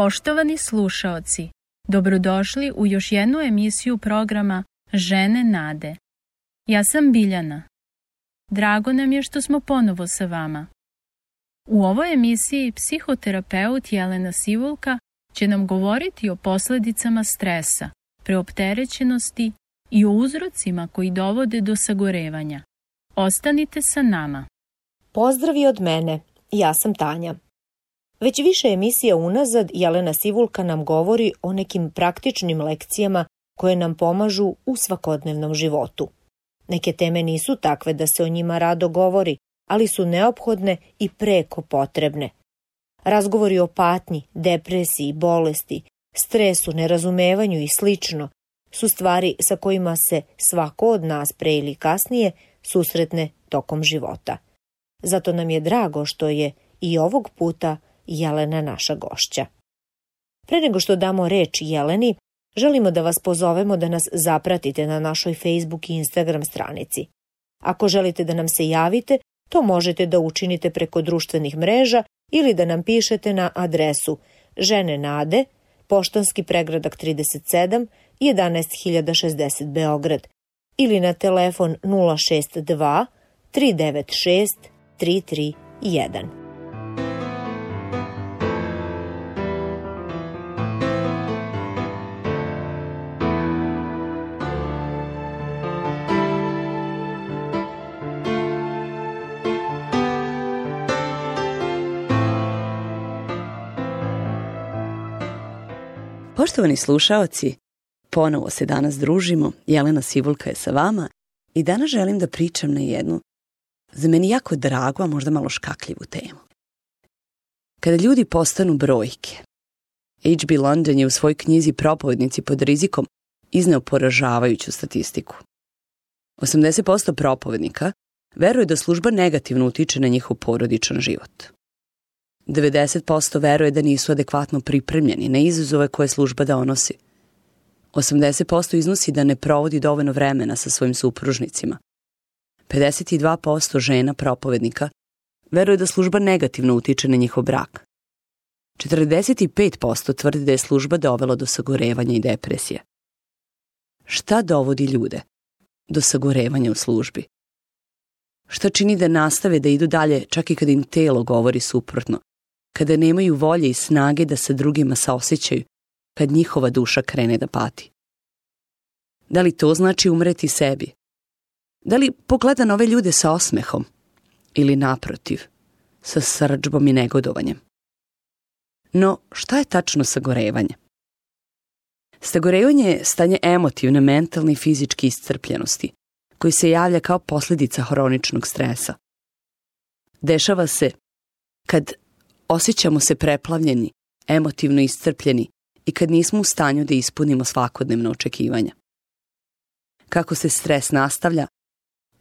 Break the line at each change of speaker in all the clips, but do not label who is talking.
Poštovani slušaoci, dobrodošli u još jednu emisiju programa Žene nade. Ja sam Biljana. Drago nam je što smo ponovo sa vama. U ovoj emisiji psihoterapeut Jelena Sivulka će nam govoriti o posledicama stresa, preopterećenosti i o uzrocima koji dovode do sagorevanja. Ostanite sa nama.
Pozdravi od mene, ja sam Tanja. Već više emisija unazad Jelena Sivulka nam govori o nekim praktičnim lekcijama koje nam pomažu u svakodnevnom životu. Neke teme nisu takve da se o njima rado govori, ali su neophodne i preko potrebne. Razgovori o patnji, depresiji, bolesti, stresu, nerazumevanju i slično su stvari sa kojima se svako od nas pre ili kasnije susretne tokom života. Zato nam je drago što je i ovog puta – Jelena naša gošća. Pre nego što damo reč Jeleni, želimo da vas pozovemo da nas zapratite na našoj Facebook i Instagram stranici. Ako želite da nam se javite, to možete da učinite preko društvenih mreža ili da nam pišete na adresu žene nade, poštanski pregradak 37, 11060 Beograd ili na telefon 062 396 331. Poštovani slušaoci, ponovo se danas družimo, Jelena Sivulka je sa vama i danas želim da pričam na jednu za meni jako dragu, a možda malo škakljivu temu. Kada ljudi postanu brojke, H.B. London je u svojoj knjizi Propovednici pod rizikom izneo poražavajuću statistiku. 80% propovednika veruje da služba negativno utiče na njihov porodičan život. 90% veruje da nisu adekvatno pripremljeni na izazove koje služba donosi. Da 80% iznosi da ne provodi dovoljno vremena sa svojim supružnicima. 52% žena propovednika veruje da služba negativno utiče na njihov brak. 45% tvrdi da je služba dovela do sagorevanja i depresije. Šta dovodi ljude do sagorevanja u službi? Šta čini da nastave da idu dalje čak i kad im telo govori suprotno? kada nemaju volje i snage da sa drugima saosećaju, kad njihova duša krene da pati. Da li to znači umreti sebi? Da li pogleda na ove ljude sa osmehom? Ili naprotiv, sa srđbom i negodovanjem? No, šta je tačno sagorevanje? Sagorevanje je stanje emotivne, mentalne i fizičke iscrpljenosti, koji se javlja kao posljedica hroničnog stresa. Dešava se kad Osjećamo se preplavljeni, emotivno iscrpljeni i kad nismo u stanju da ispunimo svakodnevno očekivanja. Kako se stres nastavlja,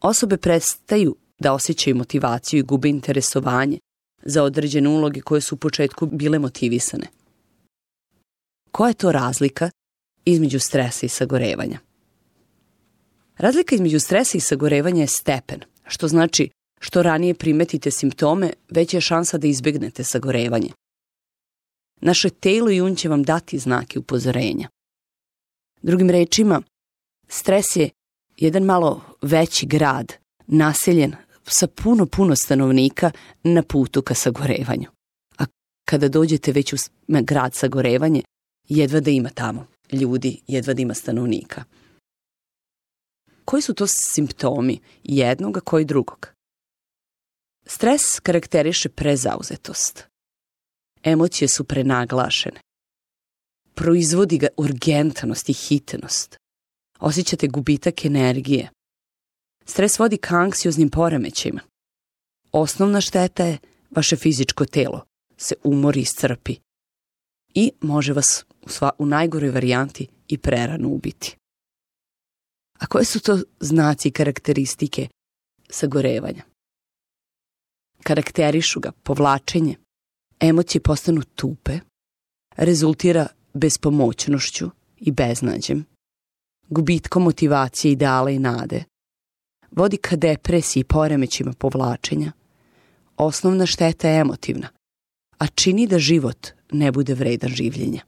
osobe prestaju da osjećaju motivaciju i gube interesovanje za određene uloge koje su u početku bile motivisane. Koja je to razlika između stresa i sagorevanja? Razlika između stresa i sagorevanja je stepen, što znači Što ranije primetite simptome, veća je šansa da izbegnete sagorevanje. Naše telo i um će vam dati znake upozorenja. Drugim rečima, stres je jedan malo veći grad, naseljen sa puno, puno stanovnika na putu ka sagorevanju. A kada dođete već u grad sagorevanje, jedva da ima tamo ljudi, jedva da ima stanovnika. Koji su to simptomi jednog, a koji drugog? Stres karakteriše prezauzetost. Emocije su prenaglašene. Proizvodi ga urgentnost i hitnost. Osjećate gubitak energije. Stres vodi ka anksioznim poremećima. Osnovna šteta je vaše fizičko telo se umori i iscrpi i može vas u, sva, u najgoroj varijanti i prerano ubiti. A koje su to znaci i karakteristike sagorevanja? karakterišu ga povlačenje, emocije postanu tupe, rezultira bespomoćnošću i beznađem, gubitkom motivacije, ideala i nade, vodi ka depresiji i poremećima povlačenja, osnovna šteta je emotivna, a čini da život ne bude vredan življenja,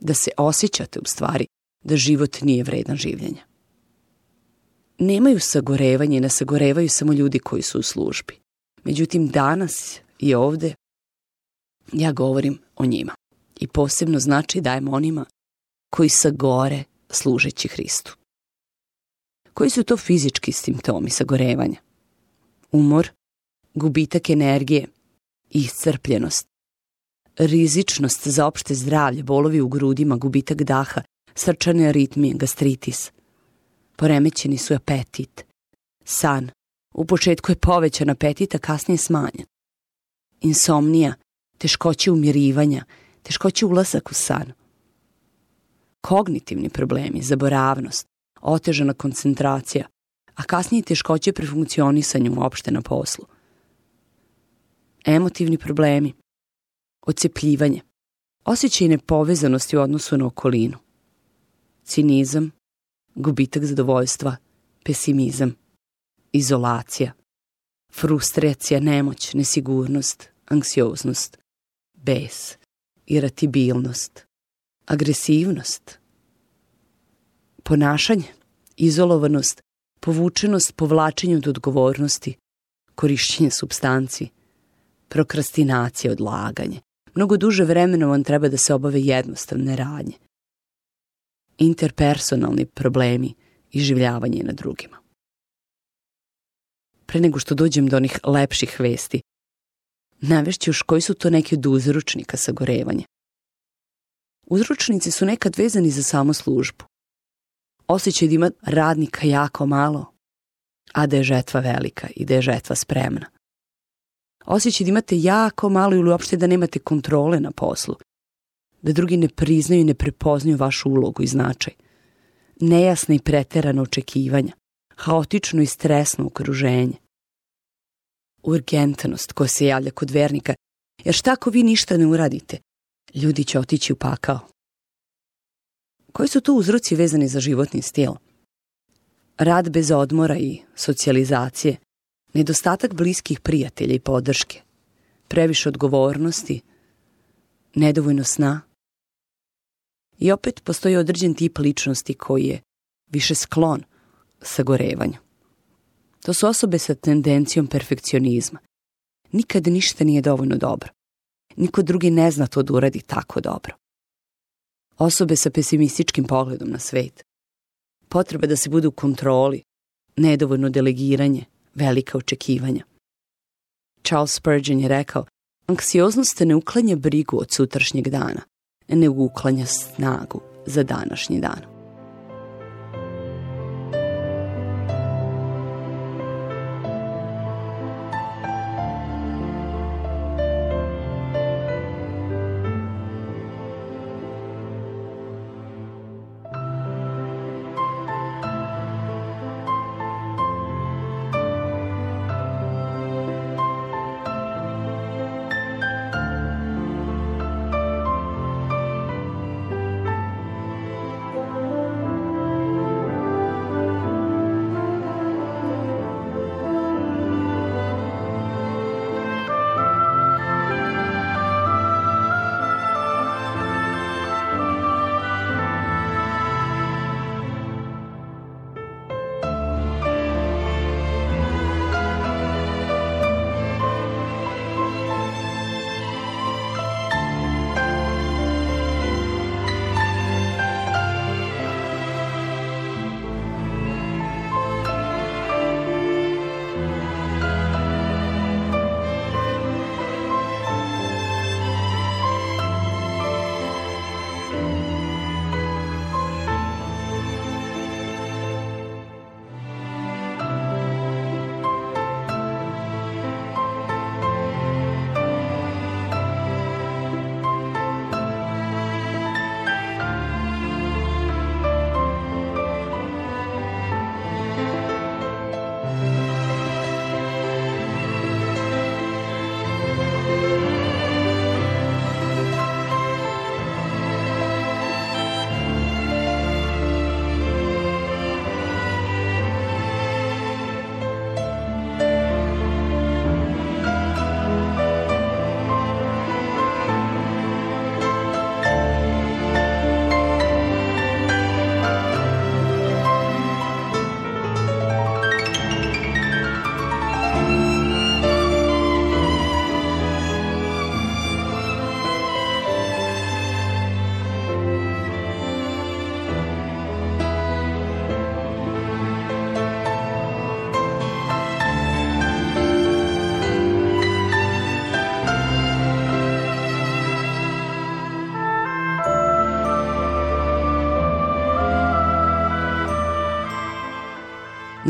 da se osjećate u stvari da život nije vredan življenja. Nemaju sagorevanje i ne sagorevaju samo ljudi koji su u službi. Međutim, danas i ovde ja govorim o njima. I posebno znači dajem onima koji sa gore služeći Hristu. Koji su to fizički simptomi sagorevanja? Umor, gubitak energije, iscrpljenost, rizičnost za opšte zdravlje, bolovi u grudima, gubitak daha, srčane aritmije, gastritis. Poremećeni su apetit, san, U početku je povećan apetit, a kasnije smanjen. Insomnija, teškoće umirivanja, teškoće ulazak u san. Kognitivni problemi, zaboravnost, otežana koncentracija, a kasnije teškoće pri funkcionisanju uopšte na poslu. Emotivni problemi, ocepljivanje, osjećaj nepovezanosti u odnosu na okolinu, cinizam, gubitak zadovoljstva, pesimizam, izolacija, frustracija, nemoć, nesigurnost, anksioznost, bes, iratibilnost, agresivnost, ponašanje, izolovanost, povučenost povlačenje od odgovornosti, korišćenje substanci, prokrastinacija, odlaganje. Mnogo duže vremena vam treba da se obave jednostavne radnje. Interpersonalni problemi i življavanje na drugima pre nego što dođem do onih lepših vesti. Navešću još koji su to neki od uzročnika sagorevanja. Uzročnici su nekad vezani za samo službu. Osjećaj da ima radnika jako malo, a da je žetva velika i da je žetva spremna. Osjećaj da imate jako malo ili uopšte da nemate kontrole na poslu, da drugi ne priznaju i ne prepoznaju vašu ulogu i značaj. Nejasna i preterana očekivanja, haotično i stresno okruženje, urgentnost koja se javlja kod vernika, jer šta ako vi ništa ne uradite? Ljudi će otići u pakao. Koji su tu uzroci vezani za životni stil? Rad bez odmora i socijalizacije, nedostatak bliskih prijatelja i podrške, previše odgovornosti, nedovoljno sna. I opet postoji određen tip ličnosti koji je više sklon sagorevanju. To su osobe sa tendencijom perfekcionizma. Nikad ništa nije dovoljno dobro. Niko drugi ne zna to da uradi tako dobro. Osobe sa pesimističkim pogledom na svet. Potreba da se budu u kontroli, nedovoljno delegiranje, velika očekivanja. Charles Spurgeon je rekao, anksioznost te ne uklanja brigu od sutrašnjeg dana, ne uklanja snagu za današnji dan.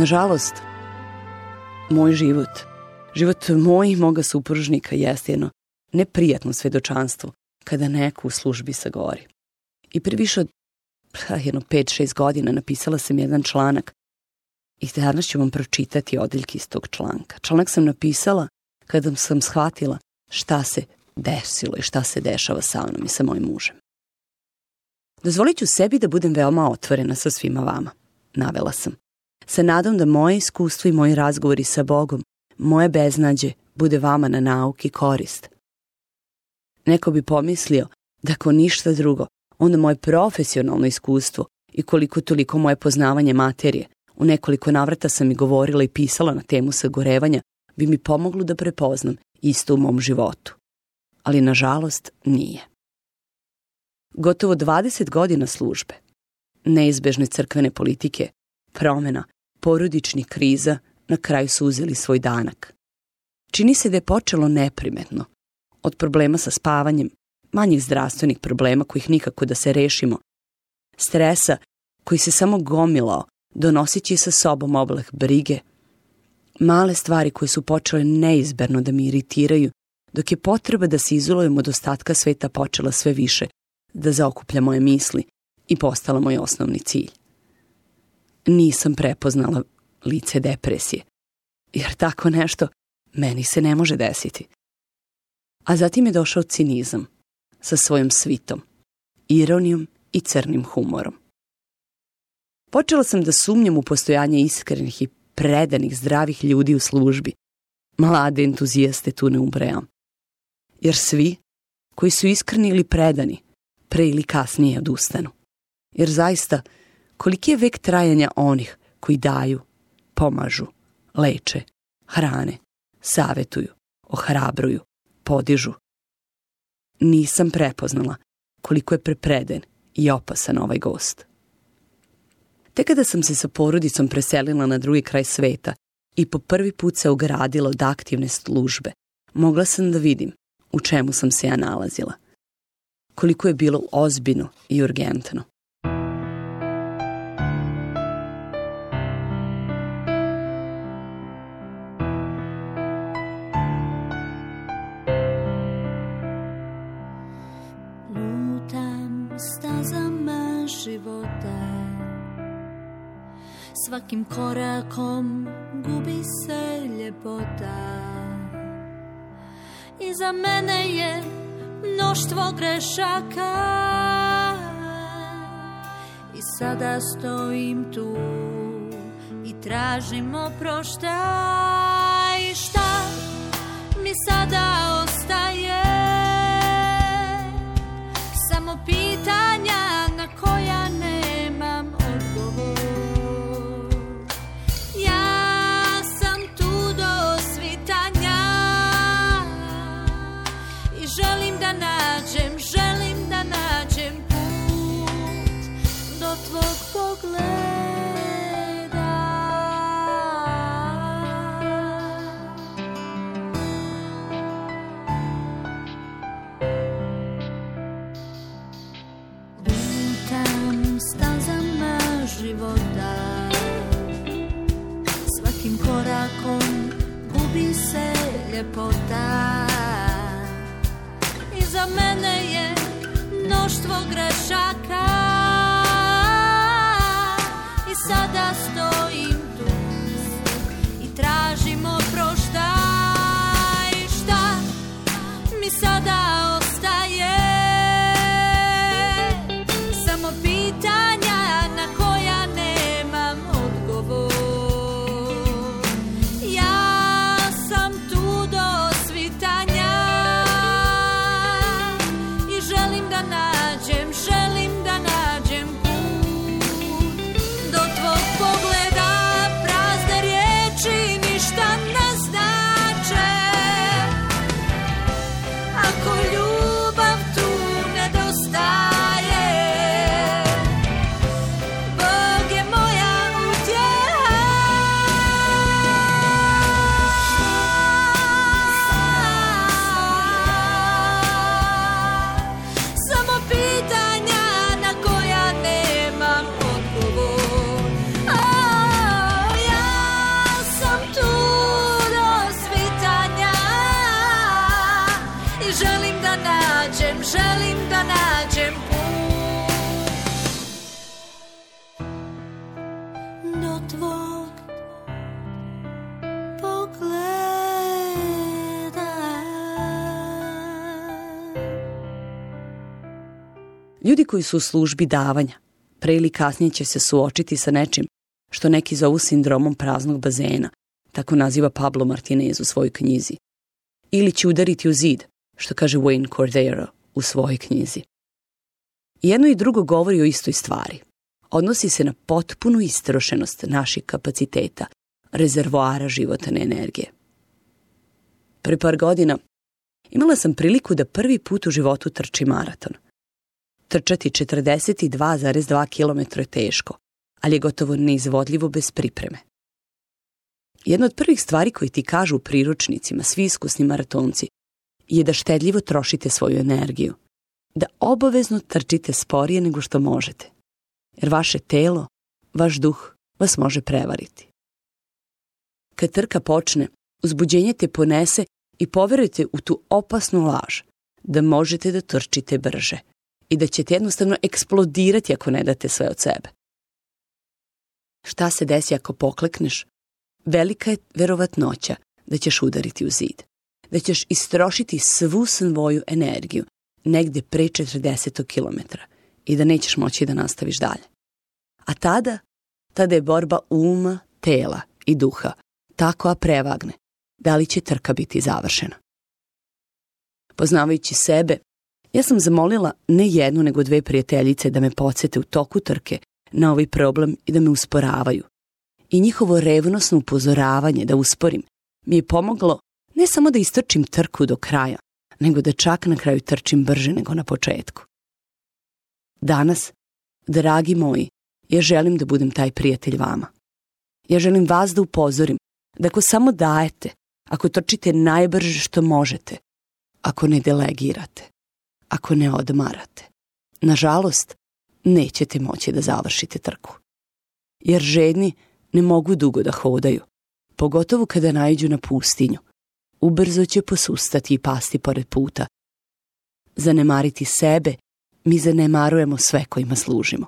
Nažalost, moj život, život moj i moga supružnika jeste jedno neprijatno svedočanstvo kada neko u službi sagori. I pre više od pa, jedno 5-6 godina napisala sam jedan članak i danas ću vam pročitati odeljke iz tog članka. Članak sam napisala kada sam shvatila šta se desilo i šta se dešava sa mnom i sa mojim mužem. Dozvolit ću sebi da budem veoma otvorena sa svima vama, navela sam sa nadom da moje iskustvo i moji razgovori sa Bogom, moje beznađe, bude vama na nauki korist. Neko bi pomislio da ako ništa drugo, onda moje profesionalno iskustvo i koliko toliko moje poznavanje materije, u nekoliko navrata sam i govorila i pisala na temu sagorevanja, bi mi pomoglo da prepoznam isto u mom životu. Ali nažalost nije. Gotovo 20 godina službe, neizbežne crkvene politike, promena, porodičnih kriza na kraju su uzeli svoj danak. Čini se da je počelo neprimetno, od problema sa spavanjem, manjih zdravstvenih problema kojih nikako da se rešimo, stresa koji se samo gomilao, donoseći sa sobom oblak brige, male stvari koje su počele neizberno da mi iritiraju, dok je potreba da se izolujem od ostatka sveta počela sve više, da zaokuplja moje misli i postala moj osnovni cilj nisam prepoznala lice depresije, jer tako nešto meni se ne može desiti. A zatim je došao cinizam sa svojom svitom, ironijom i crnim humorom. Počela sam da sumnjam u postojanje iskrenih i predanih zdravih ljudi u službi. Mlade entuzijaste tu ne umbrejam. Jer svi koji su iskreni ili predani, pre ili kasnije odustanu. Jer zaista, koliki je vek trajanja onih koji daju, pomažu, leče, hrane, savetuju, ohrabruju, podižu. Nisam prepoznala koliko je prepreden i opasan ovaj gost. Tek kada sam se sa porodicom preselila na drugi kraj sveta i po prvi put se ogradila od aktivne službe, mogla sam da vidim u čemu sam se ja nalazila. Koliko je bilo ozbiljno i urgentno. svakim korakom gubi se ljepota Iza mene je mnoštvo grešaka I sada stojim tu i tražim oproštaj Šta
života Svakim korakom gubi se ljepota Iza mene je mnoštvo grešaka
Ljudi koji su u službi davanja, pre ili kasnije će se suočiti sa nečim što neki zovu sindromom praznog bazena, tako naziva Pablo Martinez u svojoj knjizi. Ili će udariti u zid, što kaže Wayne Cordero u svojoj knjizi. Jedno i drugo govori o istoj stvari. Odnosi se na potpunu istrošenost naših kapaciteta, rezervoara životane energije. Pre par godina imala sam priliku da prvi put u životu trči maraton – Trčati 42,2 km je teško, ali je gotovo neizvodljivo bez pripreme. Jedna od prvih stvari koji ti kažu u priručnicima svi iskusni maratonci je da štedljivo trošite svoju energiju, da obavezno trčite sporije nego što možete, jer vaše telo, vaš duh vas može prevariti. Kad trka počne, uzbuđenje te ponese i poverujte u tu opasnu laž da možete da trčite brže, i da ćete jednostavno eksplodirati ako ne date sve od sebe. Šta se desi ako poklekneš? Velika je verovatnoća da ćeš udariti u zid, da ćeš istrošiti svu svoju energiju negde pre 40. kilometra i da nećeš moći da nastaviš dalje. A tada, tada je borba uma, tela i duha, ta koja prevagne, da li će trka biti završena. Poznavajući sebe, Ja sam zamolila ne jednu nego dve prijateljice da me podsete u toku trke na ovaj problem i da me usporavaju. I njihovo revnosno upozoravanje da usporim mi je pomoglo ne samo da istrčim trku do kraja, nego da čak na kraju trčim brže nego na početku. Danas, dragi moji, ja želim da budem taj prijatelj vama. Ja želim vas da upozorim da ako samo dajete, ako trčite najbrže što možete, ako ne delegirate, ako ne odmarate. Nažalost, nećete moći da završite trku. Jer žedni ne mogu dugo da hodaju, pogotovo kada najđu na pustinju. Ubrzo će posustati i pasti pored puta. Zanemariti sebe, mi zanemarujemo sve kojima služimo.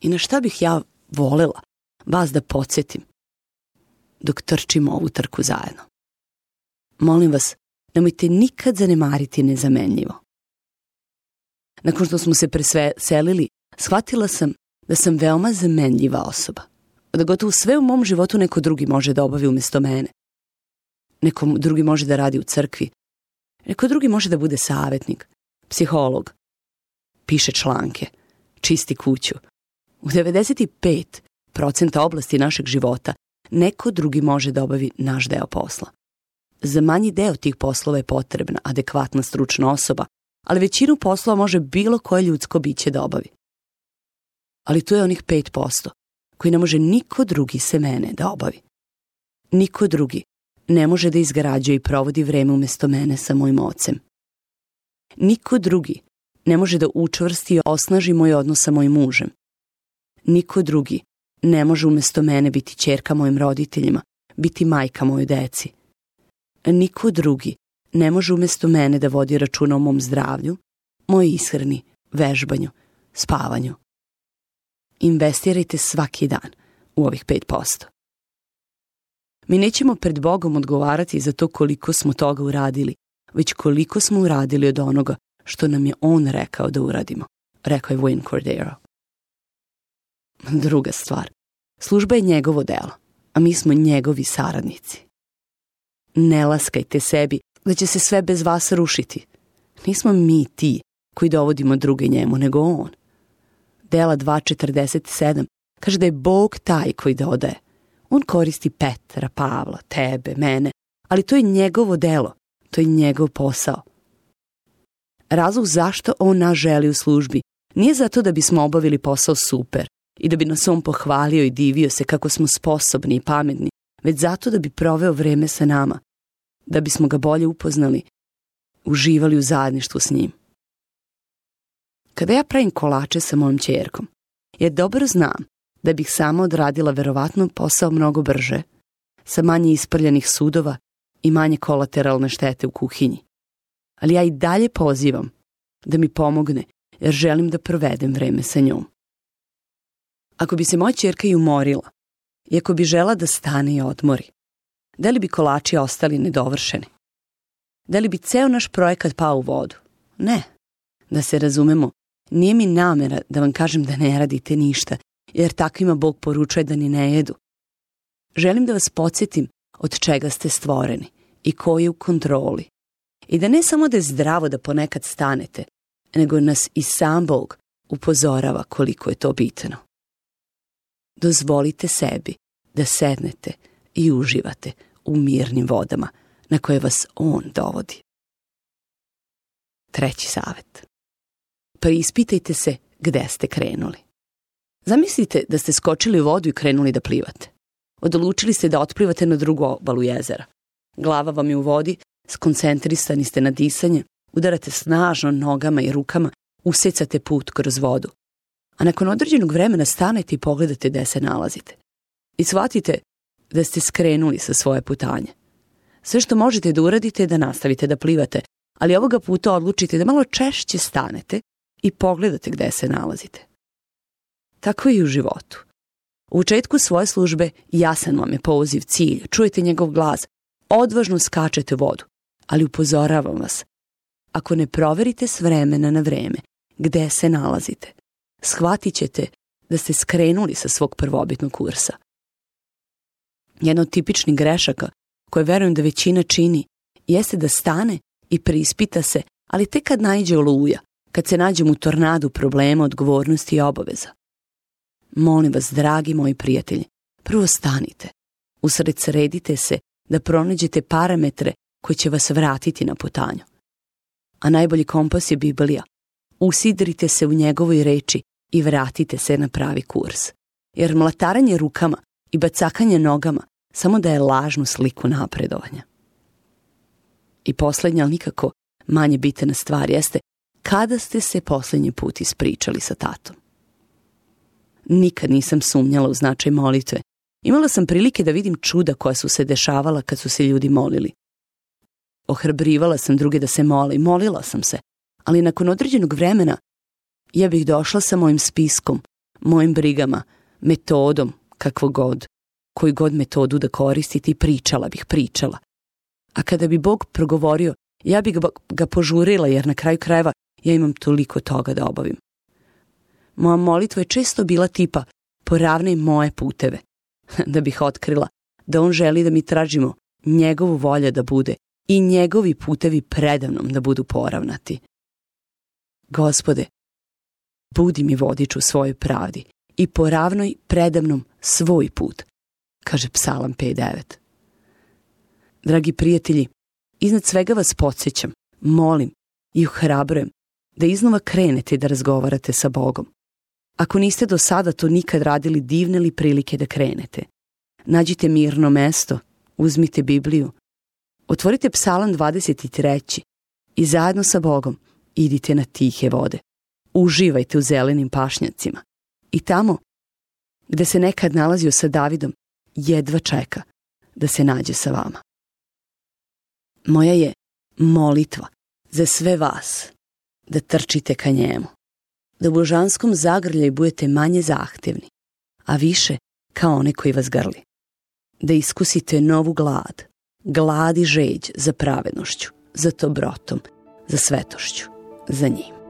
I na šta bih ja volela vas da podsjetim dok trčimo ovu trku zajedno. Molim vas, nemojte nikad zanemariti nezamenljivo. Nakon što smo se preselili, shvatila sam da sam veoma zamenljiva osoba. Da gotovo sve u mom životu neko drugi može da obavi umesto mene. Nekom drugi može da radi u crkvi. Neko drugi može da bude savjetnik, psiholog, piše članke, čisti kuću. U 95% oblasti našeg života neko drugi može da obavi naš deo posla. Za manji deo tih poslova je potrebna adekvatna stručna osoba, ali većinu poslova može bilo koje ljudsko biće da obavi. Ali tu je onih 5% koji ne može niko drugi se mene da obavi. Niko drugi ne može da izgrađuje i provodi vreme umesto mene sa mojim ocem. Niko drugi ne može da učvrsti i osnaži moj odnos sa mojim mužem. Niko drugi ne može umesto mene biti čerka mojim roditeljima, biti majka mojoj deci. Niko drugi ne može umesto mene da vodi računa o mom zdravlju, moj ishrani, vežbanju, spavanju. Investirajte svaki dan u ovih 5%. Mi nećemo pred Bogom odgovarati za to koliko smo toga uradili, već koliko smo uradili od onoga što nam je on rekao da uradimo, rekao je Wayne Cordero. Druga stvar, služba je njegovo delo, a mi smo njegovi saradnici ne laskajte sebi, da će se sve bez vas rušiti. Nismo mi ti koji dovodimo druge njemu, nego on. Dela 2.47 kaže da je Bog taj koji dodaje. On koristi Petra, Pavla, tebe, mene, ali to je njegovo delo, to je njegov posao. Razlog zašto on nas želi u službi nije zato da bismo obavili posao super i da bi nas on pohvalio i divio se kako smo sposobni i pametni, već zato da bi proveo vreme sa nama, da bismo ga bolje upoznali, uživali u zajedništvu s njim. Kada ja pravim kolače sa mojom čerkom, ja dobro znam da bih sama odradila verovatno posao mnogo brže, sa manje isprljenih sudova i manje kolateralne štete u kuhinji. Ali ja i dalje pozivam da mi pomogne jer želim da provedem vreme sa njom. Ako bi se moja čerka i umorila, iako bi žela da stane i odmori? Da li bi kolači ostali nedovršeni? Da li bi ceo naš projekat pao u vodu? Ne. Da se razumemo, nije mi namera da vam kažem da ne radite ništa, jer takvima Bog poručuje da ni ne jedu. Želim da vas podsjetim od čega ste stvoreni i ko je u kontroli. I da ne samo da je zdravo da ponekad stanete, nego nas i sam Bog upozorava koliko je to bitno. Dozvolite sebi da sednete i uživate u mirnim vodama na koje vas on dovodi. Treći savet. Preispitajte pa se gde ste krenuli. Zamislite da ste skočili u vodu i krenuli da plivate. Odlučili ste da otplivate na drugu obalu jezera. Glava vam je u vodi, skoncentrisani ste na disanje, udarate snažno nogama i rukama, usecate put kroz vodu. A nakon određenog vremena stanete i pogledate gde se nalazite i shvatite da ste skrenuli sa svoje putanje. Sve što možete da uradite je da nastavite da plivate, ali ovoga puta odlučite da malo češće stanete i pogledate gde se nalazite. Tako je i u životu. U početku svoje službe jasan vam je poziv cilj, čujete njegov glas, odvažno skačete vodu, ali upozoravam vas. Ako ne proverite s vremena na vreme gde se nalazite, shvatit ćete da ste skrenuli sa svog prvobitnog kursa – Jedna od tipičnih grešaka koje verujem da većina čini jeste da stane i prispita se, ali tek kad najđe oluja, kad se nađem u tornadu problema, odgovornosti i obaveza. Molim vas, dragi moji prijatelji, prvo stanite. Usred sredite se da pronađete parametre koji će vas vratiti na putanju. A najbolji kompas je Biblija. Usidrite se u njegovoj reči i vratite se na pravi kurs. Jer mlataranje rukama i bacakanje nogama samo da je lažnu sliku napredovanja. I poslednja, ali nikako manje bitna stvar jeste kada ste se poslednji put ispričali sa tatom. Nikad nisam sumnjala u značaj molitve. Imala sam prilike da vidim čuda koja su se dešavala kad su se ljudi molili. Ohrabrivala sam druge da se mole i molila sam se, ali nakon određenog vremena ja bih došla sa mojim spiskom, mojim brigama, metodom, kakvo god koju god metodu da koristiti, pričala bih, pričala. A kada bi Bog progovorio, ja bih ga, ga požurila jer na kraju krajeva ja imam toliko toga da obavim. Moja molitva je često bila tipa poravnaj moje puteve, da bih otkrila da on želi da mi tražimo njegovu volja da bude i njegovi putevi predavnom da budu poravnati. Gospode, budi mi vodič u svojoj pravdi i poravnoj predavnom svoj put, kaže Psalam 5.9. Dragi prijatelji, iznad svega vas podsjećam, molim i ohrabrujem da iznova krenete da razgovarate sa Bogom. Ako niste do sada to nikad radili, divne li prilike da krenete? Nađite mirno mesto, uzmite Bibliju, otvorite Psalam 23. i zajedno sa Bogom idite na tihe vode. Uživajte u zelenim pašnjacima. I tamo, gde se nekad nalazio sa Davidom, jedva čeka da se nađe sa vama. Moja je molitva za sve vas da trčite ka njemu, da u božanskom zagrljaju budete manje zahtevni, a više kao one koji vas grli, da iskusite novu glad, glad i žeđ za pravednošću, za dobrotom, za svetošću, za njim.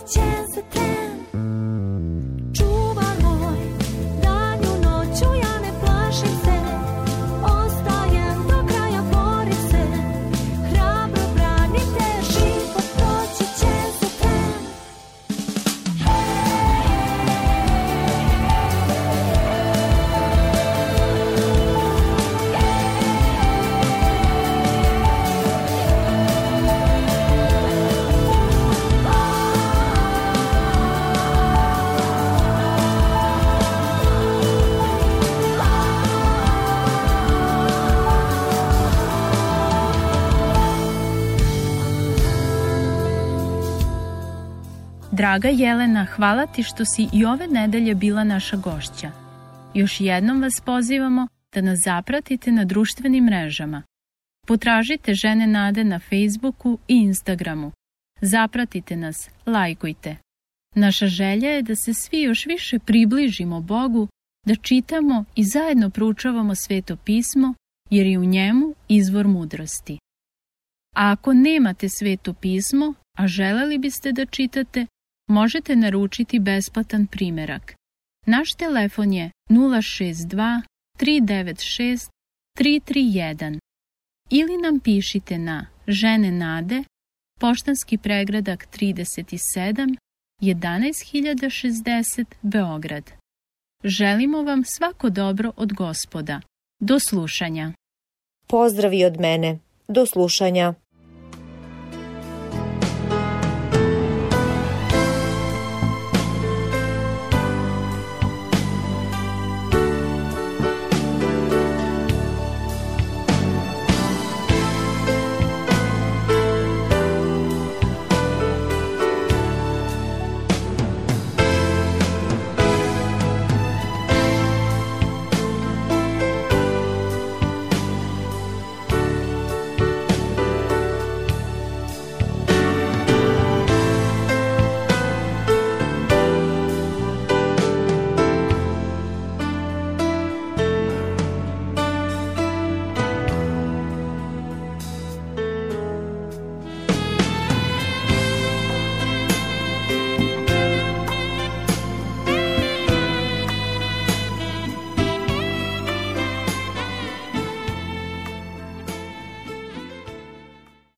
chance again. Draga Jelena, hvala ti što si i ove nedelje bila naša gošća. Još jednom vas pozivamo da nas zapratite na društvenim mrežama. Potražite Žene Nade na Facebooku i Instagramu. Zapratite nas, lajkujte. Naša želja je da se svi još više približimo Bogu, da čitamo i zajedno proučavamo sveto pismo, jer je u njemu izvor mudrosti. A ako nemate sveto pismo, a želeli biste da čitate, možete naručiti besplatan primerak. Naš telefon je 062 396 331 ili nam pišite na žene nade, poštanski pregradak 37 11060 Beograd. Želimo vam svako dobro od gospoda. Do slušanja.
Pozdravi od mene. Do slušanja.